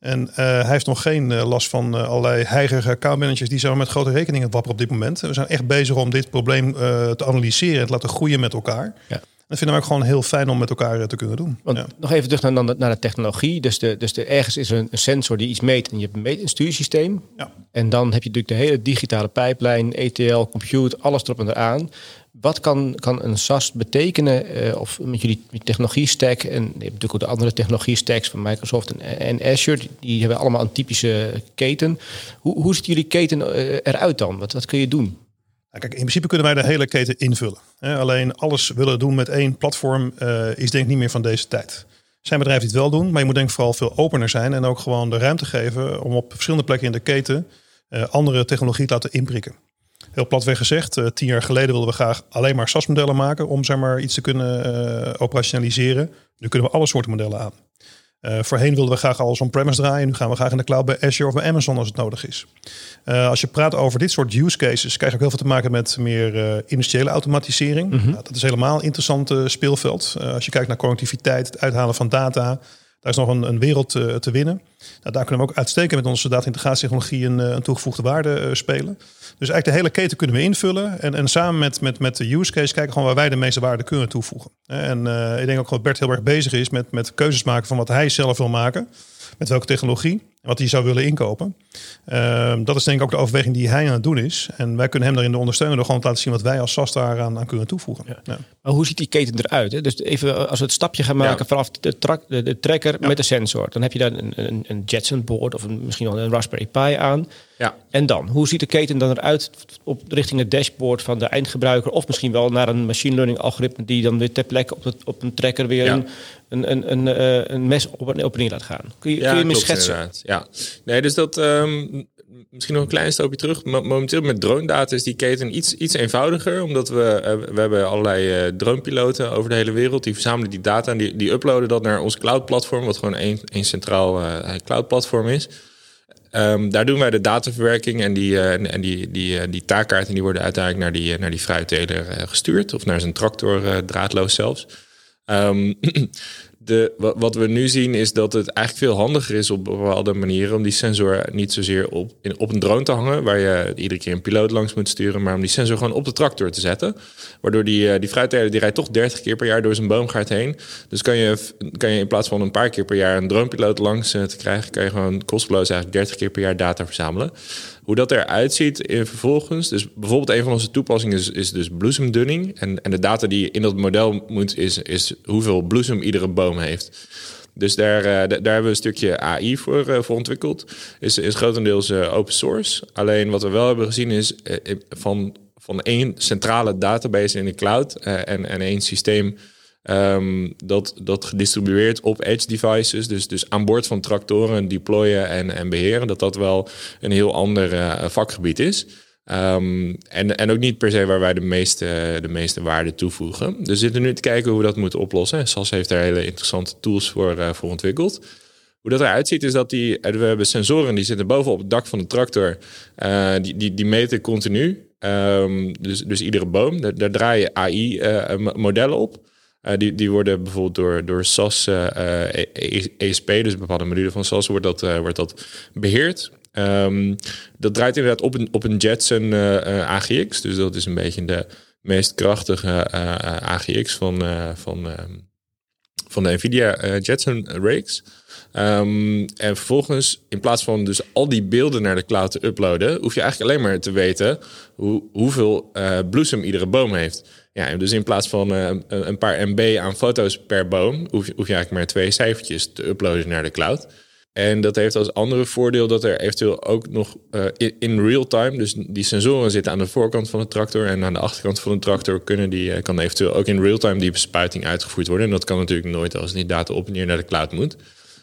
En eh, hij heeft nog geen eh, last van eh, allerlei heigerige accountmanagers die zo met grote rekeningen wapperen op dit moment. We zijn echt bezig om dit probleem te analyseren en te laten groeien met elkaar. Ja. Dat vinden we ook gewoon heel fijn om met elkaar te kunnen doen. Want Ja. nog even terug naar, naar, de technologie. Dus, de, dus de, ergens is er een, een sensor die iets meet en je hebt een, meet, een stuursysteem. Ja. En dan heb je natuurlijk de hele digitale pijplijn, ETL, compute, alles erop en eraan. Wat kan, kan een SaaS betekenen, eh, of met jullie technologie stack, en je hebt natuurlijk ook de andere technologie stacks van Microsoft en, en Azure, die, hebben allemaal een typische keten. Hoe, hoe ziet jullie keten eh, eruit dan? Wat, wat kun je doen? Nou, kijk, in principe kunnen wij de hele keten invullen. Alleen alles willen doen met één platform eh, is denk ik niet meer van deze tijd. Er zijn bedrijven die het wel doen, maar je moet denk ik vooral veel opener zijn en ook gewoon de ruimte geven om op verschillende plekken in de keten andere technologie te laten inprikken. Heel platweg gezegd, eh, tien jaar geleden wilden we graag alleen maar SaaS-modellen maken om zeg maar, iets te kunnen eh, operationaliseren. Nu kunnen we alle soorten modellen aan. Eh, voorheen wilden we graag alles on-premise draaien. Nu gaan we graag in de cloud bij Azure of bij Amazon als het nodig is. Als je praat over dit soort use cases, krijg je ook heel veel te maken met meer eh, industriële automatisering. Nou, dat is helemaal een interessant speelveld. Als je kijkt naar connectiviteit, het uithalen van data, daar is nog een, wereld eh, te winnen. Nou, daar kunnen we ook uitstekend met onze data-integratietechnologie een, eh, een toegevoegde waarde eh, spelen. Dus eigenlijk de hele keten kunnen we invullen. En, en samen met, met, met de use case kijken gewoon waar wij de meeste waarde kunnen toevoegen. En ik denk ook dat Bert heel erg bezig is met, met keuzes maken van wat hij zelf wil maken. Met welke technologie. Wat hij zou willen inkopen. Ehm, dat is denk ik ook de overweging die hij aan het doen is. En wij kunnen hem daarin ondersteunen door gewoon te laten zien wat wij als SAS daar aan, aan kunnen toevoegen. Ja. Maar hoe ziet die keten eruit? Hè? Dus even als we het stapje gaan maken Ja. vanaf de, trak, de, de trekker met de sensor. Dan heb je daar een, een, een Jetson board of een, misschien wel een Raspberry Pi aan. Ja. En dan, hoe ziet de keten dan eruit op, richting het dashboard van de eindgebruiker? Of misschien wel naar een machine learning algoritme die dan weer ter plekke op, op een trekker weer Ja. een, een, een, een, eh, een mes op en op en neer laat gaan. Kun je, kun je me klopt schetsen? inderdaad. Ja. Nee, dus dat ehm, misschien nog een klein stapje terug. Mo- Momenteel met drone data is die keten iets, iets eenvoudiger. Omdat we, eh, we hebben allerlei eh, dronepiloten over de hele wereld. Die verzamelen die data en die, die uploaden dat naar ons cloud platform. Wat gewoon één, één centraal eh, cloud platform is. Ehm, daar doen wij de dataverwerking en die, en, die, die, die taakkaarten die worden uiteindelijk naar die, eh, naar die fruitteler gestuurd. Of naar zijn tractor, draadloos zelfs. Ehm, [CLEARS THROAT] de, wa- wat we nu zien is dat het eigenlijk veel handiger is op bepaalde manieren om die sensor niet zozeer op, in, op een drone te hangen, waar je iedere keer een piloot langs moet sturen, maar om die sensor gewoon op de tractor te zetten. Waardoor die, eh, die fruitteler die rijdt toch 30 keer per jaar door zijn boomgaard heen. Dus kan je, kan je in plaats van een paar keer per jaar een dronepiloot langs eh, te krijgen, kan je gewoon kosteloos eigenlijk 30 keer per jaar data verzamelen. Hoe dat eruit ziet in vervolgens. Dus bijvoorbeeld een van onze toepassingen is, is dus bloesemdunning. En, en de data die in dat model moet, is, is hoeveel bloesem iedere boom heeft. Dus daar, eh, da- daar hebben we een stukje AI voor, eh, voor ontwikkeld. Is, is grotendeels eh, open source. Alleen wat we wel hebben gezien is van, van één centrale database in de cloud en, en één systeem Ehm, dat, dat gedistribueerd op edge devices, dus, dus aan boord van tractoren deployen en, en beheren, dat dat wel een heel ander uh, vakgebied is. Um, en, en ook niet per se waar wij de meeste, de meeste waarde toevoegen. Dus we zitten nu te kijken hoe we dat moeten oplossen. SAS heeft daar hele interessante tools voor, uh, voor ontwikkeld. Hoe dat eruit ziet is dat die, we hebben sensoren die zitten boven op het dak van de tractor. Uh, die, die, die meten continu. Um, dus, dus iedere boom. Daar, daar draaien AI-modellen op. Uh, die, die worden bijvoorbeeld door, door SAS uh, uh, ESP, dus bepaalde module van SAS, wordt dat, wordt dat beheerd. Um, dat draait inderdaad op een, op een Jetson AGX. Dus dat is een beetje de meest krachtige AGX van, van, van de NVIDIA Jetson Rakes. Um, en vervolgens, in plaats van dus al die beelden naar de cloud te uploaden, hoef je eigenlijk alleen maar te weten hoe, hoeveel bloesem iedere boom heeft. Ja, dus in plaats van uh, een paar MB aan foto's per boom, hoef je, eigenlijk maar twee cijfertjes te uploaden naar de cloud. En dat heeft als andere voordeel dat er eventueel ook nog uh, in, real time, dus die sensoren zitten aan de voorkant van de tractor en aan de achterkant van de tractor kunnen die, uh, kan eventueel ook in real time die bespuiting uitgevoerd worden. En dat kan natuurlijk nooit als die data op en neer naar de cloud moet.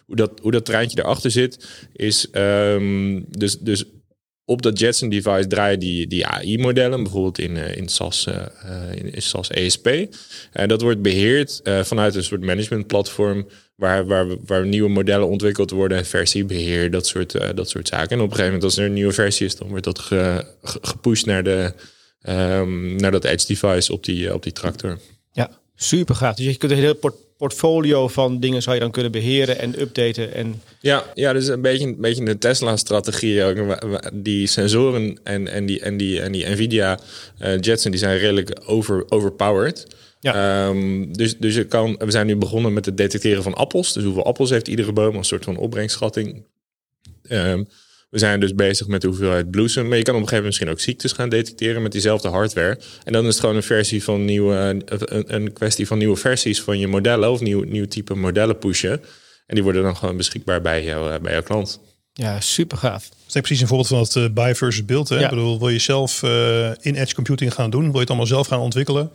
Hoe dat, hoe dat treintje erachter zit, is um, dus, dus op dat Jetson device draaien die, die AI-modellen, bijvoorbeeld in, uh, in, SAS, uh, in, in SAS ESP. En dat wordt beheerd vanuit een soort managementplatform waar, waar, waar nieuwe modellen ontwikkeld worden, versiebeheer, dat soort, dat soort zaken. En op een gegeven moment, als er een nieuwe versie is, dan wordt dat ge, ge, gepusht naar, de, um, naar dat edge device op die, op die tractor. Ja, super gaaf. Dus je kunt een heel port portfolio van dingen zou je dan kunnen beheren en updaten. En... Ja, ja, dus een beetje, een beetje de Tesla-strategie. Die sensoren en, en, die, en, die, en die NVIDIA uh, Jetson die zijn redelijk over, overpowered. Ja. Um, dus dus je kan, we zijn nu begonnen met het detecteren van appels. Dus hoeveel appels heeft iedere boom, een soort van opbrengschatting. Um, we zijn dus bezig met de hoeveelheid bloesem. Maar je kan op een gegeven moment misschien ook ziektes gaan detecteren met diezelfde hardware. En dan is het gewoon een versie van nieuwe, een, een kwestie van nieuwe versies van je modellen of nieuw, nieuw type modellen pushen. En die worden dan gewoon beschikbaar bij, jou, eh, bij jouw klant. Ja, super gaaf. Dat is precies een voorbeeld van het uh, buy versus build. Hè? Ja. Ik bedoel, wil je zelf uh, in edge computing gaan doen? Wil je het allemaal zelf gaan ontwikkelen?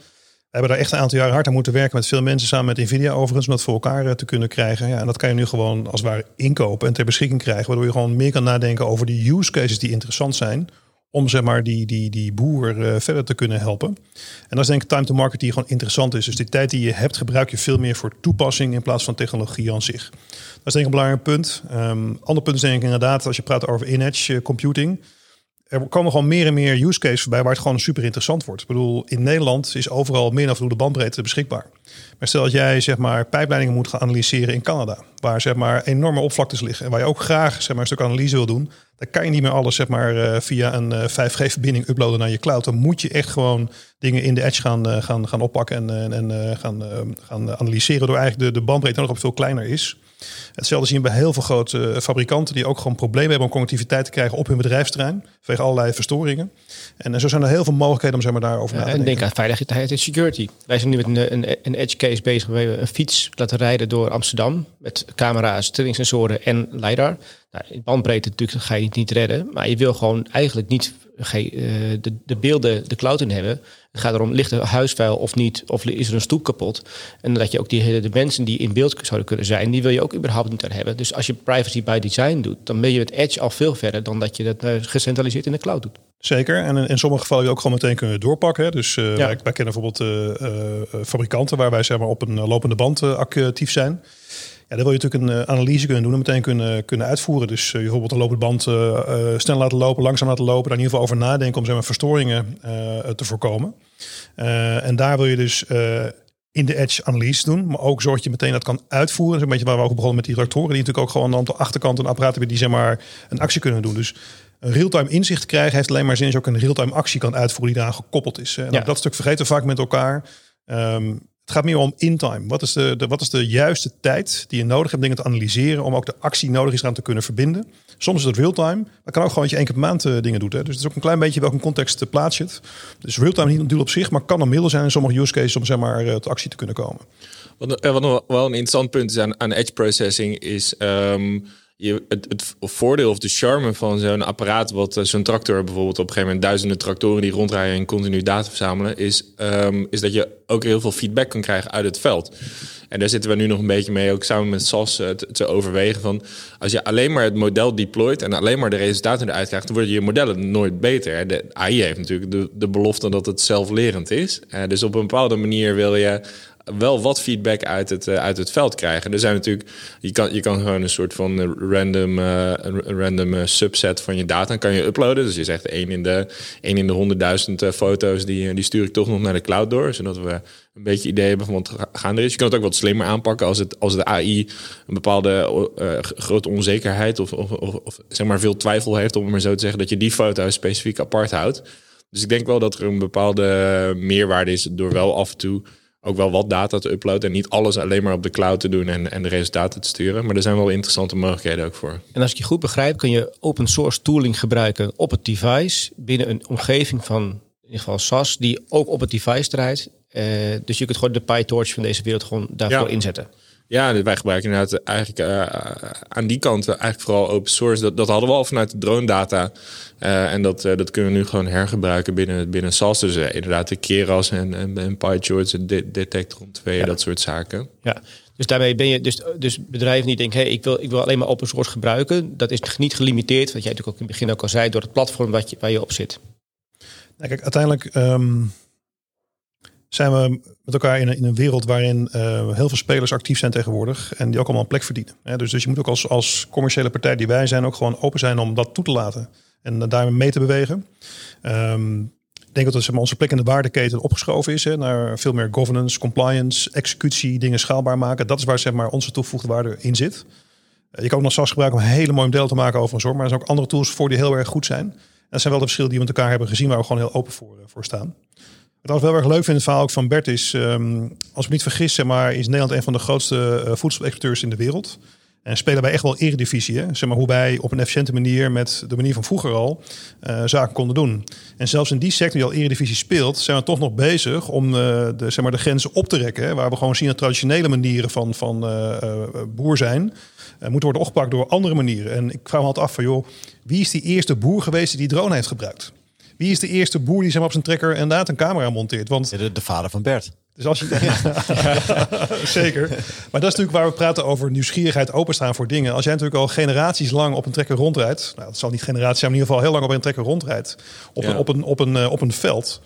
We hebben daar echt een aantal jaren hard aan moeten werken met veel mensen samen met Nvidia overigens, om dat voor elkaar eh, te kunnen krijgen. Ja, en dat kan je nu gewoon als het ware inkopen en ter beschikking krijgen, waardoor je gewoon meer kan nadenken over die use cases die interessant zijn om zeg maar die, die, die boer uh, verder te kunnen helpen. En dat is denk ik time to market die gewoon interessant is. Dus die tijd die je hebt, gebruik je veel meer voor toepassing in plaats van technologie aan zich. Dat is denk ik een belangrijk punt. Um, ander punt is denk ik inderdaad, als je praat over in-edge uh, computing er komen gewoon meer en meer use cases voorbij waar het gewoon super interessant wordt. Ik bedoel, in Nederland is overal meer dan voldoende bandbreedte beschikbaar. Maar stel dat jij zeg maar pijpleidingen moet gaan analyseren in Canada, waar zeg maar enorme oppervlaktes liggen en waar je ook graag zeg maar een stuk analyse wil doen, dan kan je niet meer alles zeg maar uh, via een uh, 5G-verbinding uploaden naar je cloud. Dan moet je echt gewoon dingen in de edge gaan, uh, gaan, gaan oppakken en, en gaan, gaan analyseren door eigenlijk de, de bandbreedte nog veel kleiner is. Hetzelfde zien we bij heel veel grote fabrikanten die ook gewoon problemen hebben om connectiviteit te krijgen op hun bedrijfsterrein. Vanwege allerlei verstoringen. En, zo zijn er heel veel mogelijkheden om zeg maar, daarover ja, na te denken. En denk aan veiligheid en security. Wij zijn nu met een, een, een edge case bezig. We hebben een fiets laten rijden door Amsterdam. Met camera's, trillingsensoren en LiDAR. Nou, in bandbreedte natuurlijk ga je het niet redden. Maar je wil gewoon eigenlijk niet de, de beelden de cloud in hebben. Het gaat erom, ligt er huisvuil of niet? Of is er een stoep kapot? En dat je ook die, de mensen die in beeld zouden kunnen zijn, die wil je ook überhaupt niet aan hebben. Dus als je privacy by design doet, dan ben je met Edge al veel verder dan dat je dat uh, gecentraliseerd in de cloud doet. Zeker. En in, sommige gevallen je ook gewoon meteen kunnen doorpakken. Hè. Dus uh, ja. wij, wij, kennen bijvoorbeeld uh, fabrikanten waar wij zeg maar, op een lopende band actief zijn. Ja, dan wil je natuurlijk een analyse kunnen doen en meteen kunnen, kunnen uitvoeren. Dus uh, bijvoorbeeld een lopende band uh, snel laten lopen, langzaam laten lopen. Daar in ieder geval over nadenken om zeg maar, verstoringen te voorkomen. en daar wil je dus in de edge analyse doen. Maar ook zorg je meteen dat kan uitvoeren. Dat is een beetje waar we ook begonnen met die reactoren. Die natuurlijk ook gewoon aan de achterkant een apparaat hebben die zeg maar een actie kunnen doen. Dus een real-time inzicht krijgen heeft alleen maar zin als je ook een real-time actie kan uitvoeren die daaraan gekoppeld is. En ja. dat stuk vergeten vaak met elkaar. Um, het gaat meer om in-time. Wat, is de, wat is de juiste tijd die je nodig hebt dingen te analyseren om ook de actie nodig is aan te kunnen verbinden? Soms is het real-time, maar kan ook gewoon dat je één keer per maand uh, dingen doet. Hè? Dus het is ook een klein beetje welke context uh, plaats je. Dus real-time niet een doel op zich, maar kan een middel zijn in sommige use cases om zeg maar uh, tot actie te kunnen komen. Wat, wat wel een interessant punt is aan, edge processing is... Um, je, het, voordeel of de charme van zo'n apparaat, wat eh, zo'n tractor bijvoorbeeld op een gegeven moment duizenden tractoren die rondrijden en continu data verzamelen, is, ehm, is dat je ook heel veel feedback kan krijgen uit het veld. En daar zitten we nu nog een beetje mee, ook samen met SAS, eh, te, te overwegen van als je alleen maar het model deployt en alleen maar de resultaten eruit krijgt, dan worden je modellen nooit beter. De AI heeft natuurlijk de, belofte dat het zelflerend is. Uh, dus op een bepaalde manier wil je wel wat feedback uit het, uh, uit het veld krijgen. Er zijn natuurlijk, je kan, je kan gewoon een soort van random, uh, een random subset van je data kan je uploaden. Dus je zegt één in de, één in de honderdduizend foto's, die, die stuur ik toch nog naar de cloud door. Zodat we een beetje idee hebben van wat gaan is. Je kan het ook wat slimmer aanpakken als, het, als de AI een bepaalde grote onzekerheid of, of, of, of, zeg maar veel twijfel heeft, om het maar zo te zeggen, dat je die foto's specifiek apart houdt. Dus ik denk wel dat er een bepaalde meerwaarde is door wel af en toe ook wel wat data te uploaden. En niet alles alleen maar op de cloud te doen en, en de resultaten te sturen. Maar er zijn wel interessante mogelijkheden ook voor. En als ik je goed begrijp, kun je open source tooling gebruiken op het device. Binnen een omgeving van in ieder geval SAS, die ook op het device draait. Uh, dus je kunt gewoon de PyTorch van deze wereld gewoon daarvoor Ja. inzetten. Ja, wij gebruiken inderdaad eigenlijk uh, aan die kant eigenlijk vooral open source. Dat, dat hadden we al vanuit de drone data. Uh, en dat, uh, dat kunnen we nu gewoon hergebruiken binnen, binnen SAS. Dus inderdaad de Keras en, en, en PyTorch en de, Detectron 2, ja. dat soort zaken. Ja, dus daarmee ben je dus, dus bedrijven die denken, hey, ik, wil, ik wil alleen maar open source gebruiken. Dat is niet gelimiteerd, wat jij natuurlijk ook in het begin ook al zei, door het platform wat je, waar je op zit. Nou, kijk, uiteindelijk um, zijn we met elkaar in een, in een wereld waarin uh, heel veel spelers actief zijn tegenwoordig. En die ook allemaal een plek verdienen. Dus, dus je moet ook als, als commerciële partij die wij zijn ook gewoon open zijn om dat toe te laten. En uh, daarmee mee te bewegen. Um, ik denk dat zeg maar, onze plek in de waardeketen opgeschoven is. Naar veel meer governance, compliance, executie, dingen schaalbaar maken. Dat is waar zeg maar, onze toegevoegde waarde in zit. Uh, je kan ook nog SAS gebruiken om een hele mooie model te maken overigens. Maar er zijn ook andere tools voor die heel erg goed zijn. Dat zijn wel de verschillen die we met elkaar hebben gezien. Waar we gewoon heel open voor, voor staan. Wat ik wel erg leuk vind in het verhaal ook van Bert is, um, als ik me niet vergis, maar, is Nederland een van de grootste uh, voedselexporteurs in de wereld. En spelen wij echt wel eredivisie. Zeg maar, hoe wij op een efficiënte manier met de manier van vroeger al uh, zaken konden doen. En zelfs in die sector die al eredivisie speelt, zijn we toch nog bezig om uh, de, zeg maar, de grenzen op te rekken. Hè? Waar we gewoon zien dat traditionele manieren van, van boer zijn, moeten worden opgepakt door andere manieren. En ik vraag me altijd af van, joh, wie is die eerste boer geweest die die drone heeft gebruikt? Wie is de eerste boer die maar, op zijn trekker inderdaad een camera monteert? Want de, de vader van Bert. Dus als je, [LAUGHS] ja, zeker. Maar dat is natuurlijk waar we praten over nieuwsgierigheid, openstaan voor dingen. Als jij natuurlijk al generaties lang op een trekker rondrijdt, nou, dat zal niet generaties zijn, maar in ieder geval heel lang op een trekker rondrijdt, op, ja. een, op, een, op, een, op een veld.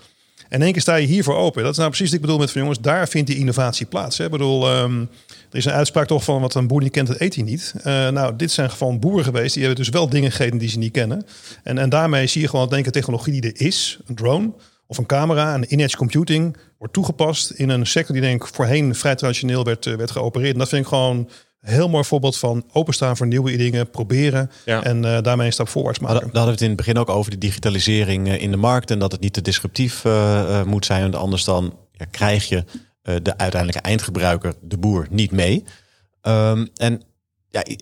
En in één keer sta je hiervoor open. Dat is nou precies wat ik bedoel met van jongens, daar vindt die innovatie plaats. Hè? Ik bedoel, um, er is een uitspraak toch van wat een boer niet kent, dat eet hij niet. Uh, nou, dit zijn gewoon boeren geweest, die hebben dus wel dingen gegeten die ze niet kennen. En, en daarmee zie je gewoon dat denk ik technologie die er is, een drone of een camera, een in-edge computing, wordt toegepast in een sector die denk ik voorheen vrij traditioneel werd, werd geopereerd. En dat vind ik gewoon een heel mooi voorbeeld van openstaan voor nieuwe dingen, proberen ja. en uh, daarmee een stap voorwaarts maken. Daar hadden we het in het begin ook over de digitalisering in de markt en dat het niet te disruptief uh, moet zijn, want anders dan ja, krijg je de uiteindelijke eindgebruiker, de boer, niet mee. Um, en ja, ik,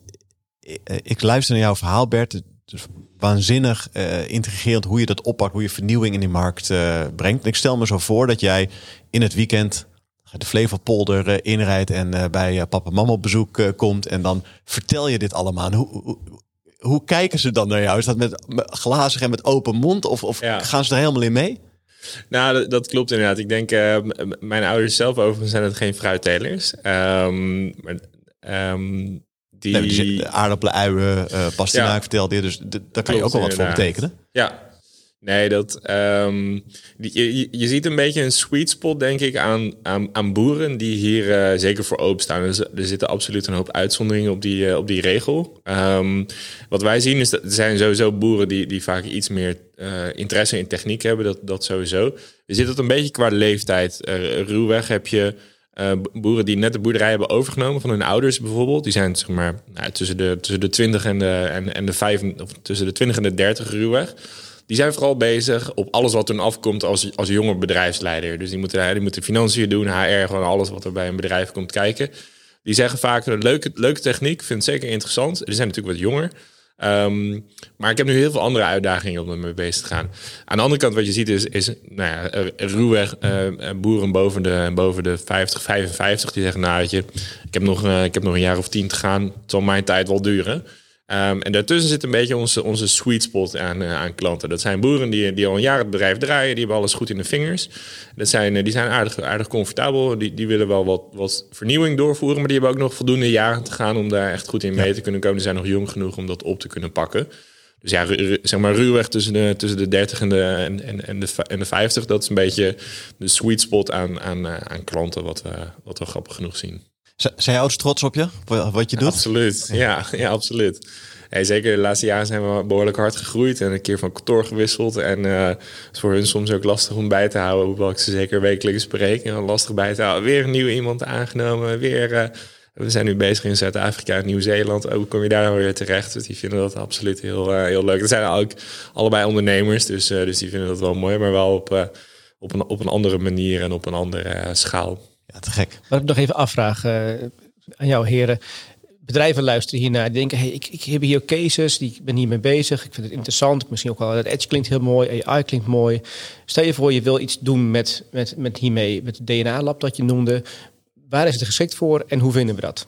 ik luister naar jouw verhaal, Bert. Dus waanzinnig uh, intrigerend hoe je dat oppakt, hoe je vernieuwing in die markt uh, brengt. En ik stel me zo voor dat jij in het weekend de Flevopolder uh, inrijdt en bij papa en mama op bezoek komt. En dan vertel je dit allemaal. Hoe, hoe, hoe, kijken ze dan naar jou? Is dat met glazig en met open mond? Of, of ja. gaan ze er helemaal in mee? Nou, dat, dat klopt inderdaad. Ik denk, uh, mijn ouders zelf overigens zijn het geen fruittelers. Um, maar, um, die... Nee, aardappelen, uien, uh, pastinaak ja. vertelde je. Dus daar kan je ook wel wat voor betekenen. Ja. Nee, dat, um, die, je, je ziet een beetje een sweet spot, denk ik, aan, aan, aan boeren die hier uh, zeker voor openstaan. Dus er zitten absoluut een hoop uitzonderingen op die, uh, op die regel. Um, wat wij zien is dat er zijn sowieso boeren die, die vaak iets meer uh, interesse in techniek hebben. Dat, dat sowieso. Je zit het een beetje qua leeftijd. ruwweg heb je uh, boeren die net de boerderij hebben overgenomen van hun ouders bijvoorbeeld. Die zijn zeg maar nou, tussen, de, tussen de 20 en de, en, en de 5, of tussen de 20 en de 30 ruwweg. Die zijn vooral bezig op alles wat hun afkomt als, als jonge bedrijfsleider. Dus die moeten, die moeten financiën doen, HR, gewoon alles wat er bij een bedrijf komt kijken. Die zeggen vaak, leuke, leuke techniek, vind het zeker interessant. Die zijn natuurlijk wat jonger. Um, maar ik heb nu heel veel andere uitdagingen om ermee bezig te gaan. Aan de andere kant, wat je ziet, is, is nou ja, ruwweg uh, boeren boven de, boven de 50, 55 die zeggen: Nou, weet je, ik heb, nog, uh, ik heb nog een jaar of tien te gaan. Het zal mijn tijd wel duren. Ehm, en daartussen zit een beetje onze, onze sweet spot aan, eh, aan klanten. Dat zijn boeren die, die al een jaar het bedrijf draaien, die hebben alles goed in de vingers. Dat zijn, eh, die zijn aardig, aardig comfortabel, die, die willen wel wat, wat vernieuwing doorvoeren, maar die hebben ook nog voldoende jaren te gaan om daar echt goed in mee te kunnen komen. Die zijn nog jong genoeg om dat op te kunnen pakken. Dus ja, zeg maar ruwweg tussen de, tussen de 30 en de, en, en, en, de, en de 50, dat is een beetje de sweet spot aan, aan, eh, aan klanten, wat we, wat we grappig genoeg zien. Zijn ouders trots op je? Wat je doet? Absoluut, ja, [LAUGHS] ja absoluut. Hey, zeker de laatste jaren zijn we behoorlijk hard gegroeid en een keer van kantoor gewisseld. En uh, het is voor hun soms ook lastig om bij te houden, hoewel ik ze zeker wekelijks spreek. En lastig bij te houden. Weer een nieuwe iemand aangenomen, weer... Uh, we zijn nu bezig in Zuid-Afrika en Nieuw-Zeeland. Hoe kom je daar weer terecht? Dus die vinden dat absoluut heel, uh, heel leuk. Er zijn ook allebei ondernemers, dus, dus die vinden dat wel mooi. Maar wel op, op, een, op een andere manier en op een andere schaal. Ja, te gek. Wat ik nog even afvraag aan jou heren bedrijven luisteren hiernaar. Die denken, hey, ik, ik heb hier cases, die, ik ben hiermee bezig. Ik vind het interessant. Misschien ook wel, het Edge klinkt heel mooi, AI klinkt mooi. Stel je voor, je wil iets doen met, met, met hiermee, met het DNA-lab dat je noemde. Waar is het geschikt voor en hoe vinden we dat?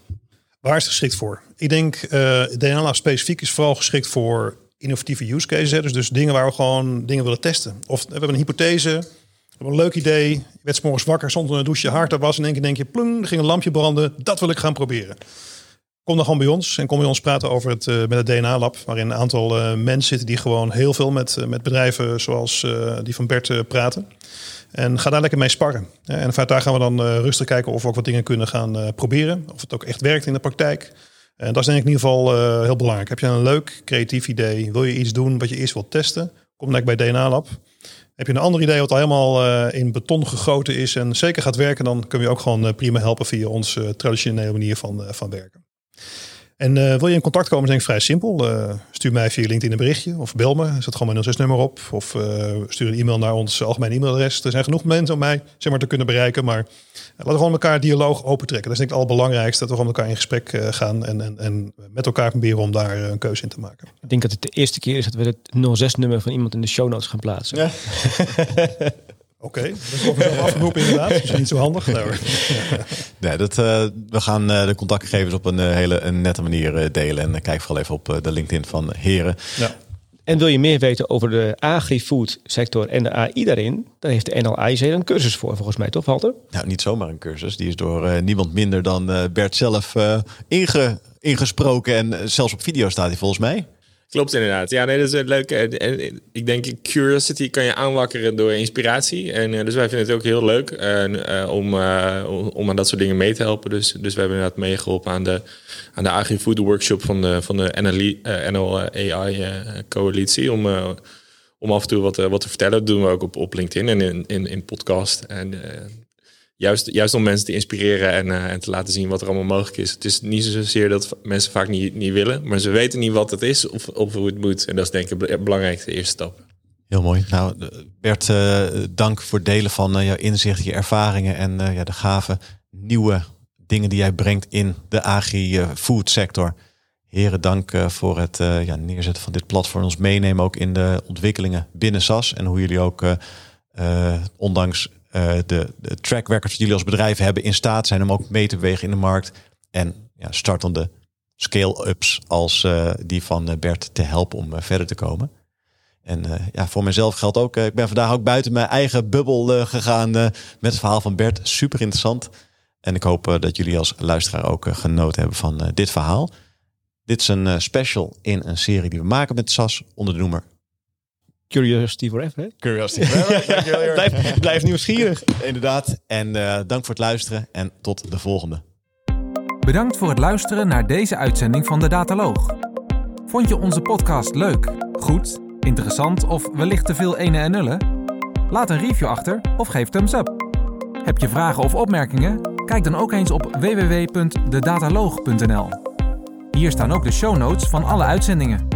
Waar is het geschikt voor? Ik denk, uh, DNA-lab specifiek is vooral geschikt voor innovatieve use cases. Dus, dus dingen waar we gewoon dingen willen testen. Of we hebben een hypothese, een leuk idee. Je werd morgens wakker, zonder een douche, hart was. En in één keer denk je, plung, er ging een lampje branden. Dat wil ik gaan proberen. Kom dan gewoon bij ons en kom bij ons praten over het, uh, met het DNA-lab. Waarin een aantal uh, mensen zitten die gewoon heel veel met, uh, met bedrijven zoals die van Bert praten. En ga daar lekker mee sparren. En vanuit daar gaan we dan rustig kijken of we ook wat dingen kunnen gaan proberen. Of het ook echt werkt in de praktijk. En dat is denk ik in ieder geval heel belangrijk. Heb je een leuk creatief idee? Wil je iets doen wat je eerst wilt testen? Kom dan bij DNA-lab. Heb je een ander idee wat al helemaal in beton gegoten is en zeker gaat werken, dan we je ook gewoon prima helpen via onze traditionele manier van, van werken. En uh, wil je in contact komen, is denk ik vrij simpel. Uh, stuur mij via LinkedIn een berichtje of bel me. Zet gewoon mijn 06-nummer op. Of uh, stuur een e-mail naar ons algemeen e-mailadres. Er zijn genoeg mensen om mij zeg maar, te kunnen bereiken. Maar laten we gewoon elkaar dialoog opentrekken. Dat is denk ik het allerbelangrijkste. Dat we gewoon met elkaar in gesprek gaan. En, en, en met elkaar proberen om daar een keuze in te maken. Ik denk dat het de eerste keer is dat we het 06-nummer van iemand in de show notes gaan plaatsen. Ja. [LAUGHS] Oké, okay, dat is over afgeroepen inderdaad. Dat is niet zo handig. Nee, [LAUGHS] nee dat, uh, we gaan uh, de contactgegevens op een uh, hele een nette manier delen. En kijk vooral even op de LinkedIn van Heren. Ja. En wil je meer weten over de agri-food sector en de AI daarin? Dan heeft de NLI een cursus voor, volgens mij toch, Walter? Nou, niet zomaar een cursus. Die is door niemand minder dan Bert zelf inge, ingesproken. En zelfs op video staat hij volgens mij. Klopt inderdaad. Ja, nee, dat is leuk. Ik denk, curiosity kan je aanwakkeren door inspiratie. En uh, dus wij vinden het ook heel leuk uh, om, om aan dat soort dingen mee te helpen. Dus, dus we hebben inderdaad meegeholpen aan de, aan de agri-food workshop van de, van de NL, NL AI coalitie. Om, om af en toe wat, wat te vertellen. Dat doen we ook op, op LinkedIn en in, in, in podcast. En Juist, juist om mensen te inspireren en, uh, en te laten zien wat er allemaal mogelijk is. Het is niet zozeer dat mensen vaak niet, niet willen, maar ze weten niet wat het is of, of hoe het moet. En dat is denk ik de belangrijkste eerste stap. Heel mooi. Nou, Bert, uh, dank voor het delen van uh, jouw inzicht, je ervaringen en ja, de gave nieuwe dingen die jij brengt in de agri-food sector. Heren, dank voor het ja, neerzetten van dit platform. Ons meenemen ook in de ontwikkelingen binnen SAS. En hoe jullie ook, ondanks de, de track records die jullie als bedrijf hebben in staat zijn om ook mee te bewegen in de markt. En ja, startende scale-ups als uh, die van eh, Bert te helpen om verder te komen. En ja, voor mezelf geldt ook, ik ben vandaag ook buiten mijn eigen bubbel gegaan met het verhaal van Bert. Super interessant. En ik hoop dat jullie als luisteraar ook genoten hebben van dit verhaal. Dit is een special in een serie die we maken met SAS onder de noemer Curiosity forever. Hè? Curiosity [LAUGHS] forever. blijf, blijf nieuwsgierig. Inderdaad. En uh, dank voor het luisteren en tot de volgende. Bedankt voor het luisteren naar deze uitzending van de Dataloog. Vond je onze podcast leuk, goed, interessant of wellicht te veel ene en nullen? Laat een review achter of geef thumbs up. Heb je vragen of opmerkingen? Kijk dan ook eens op www.dedataloog.nl. Hier staan ook de show notes van alle uitzendingen.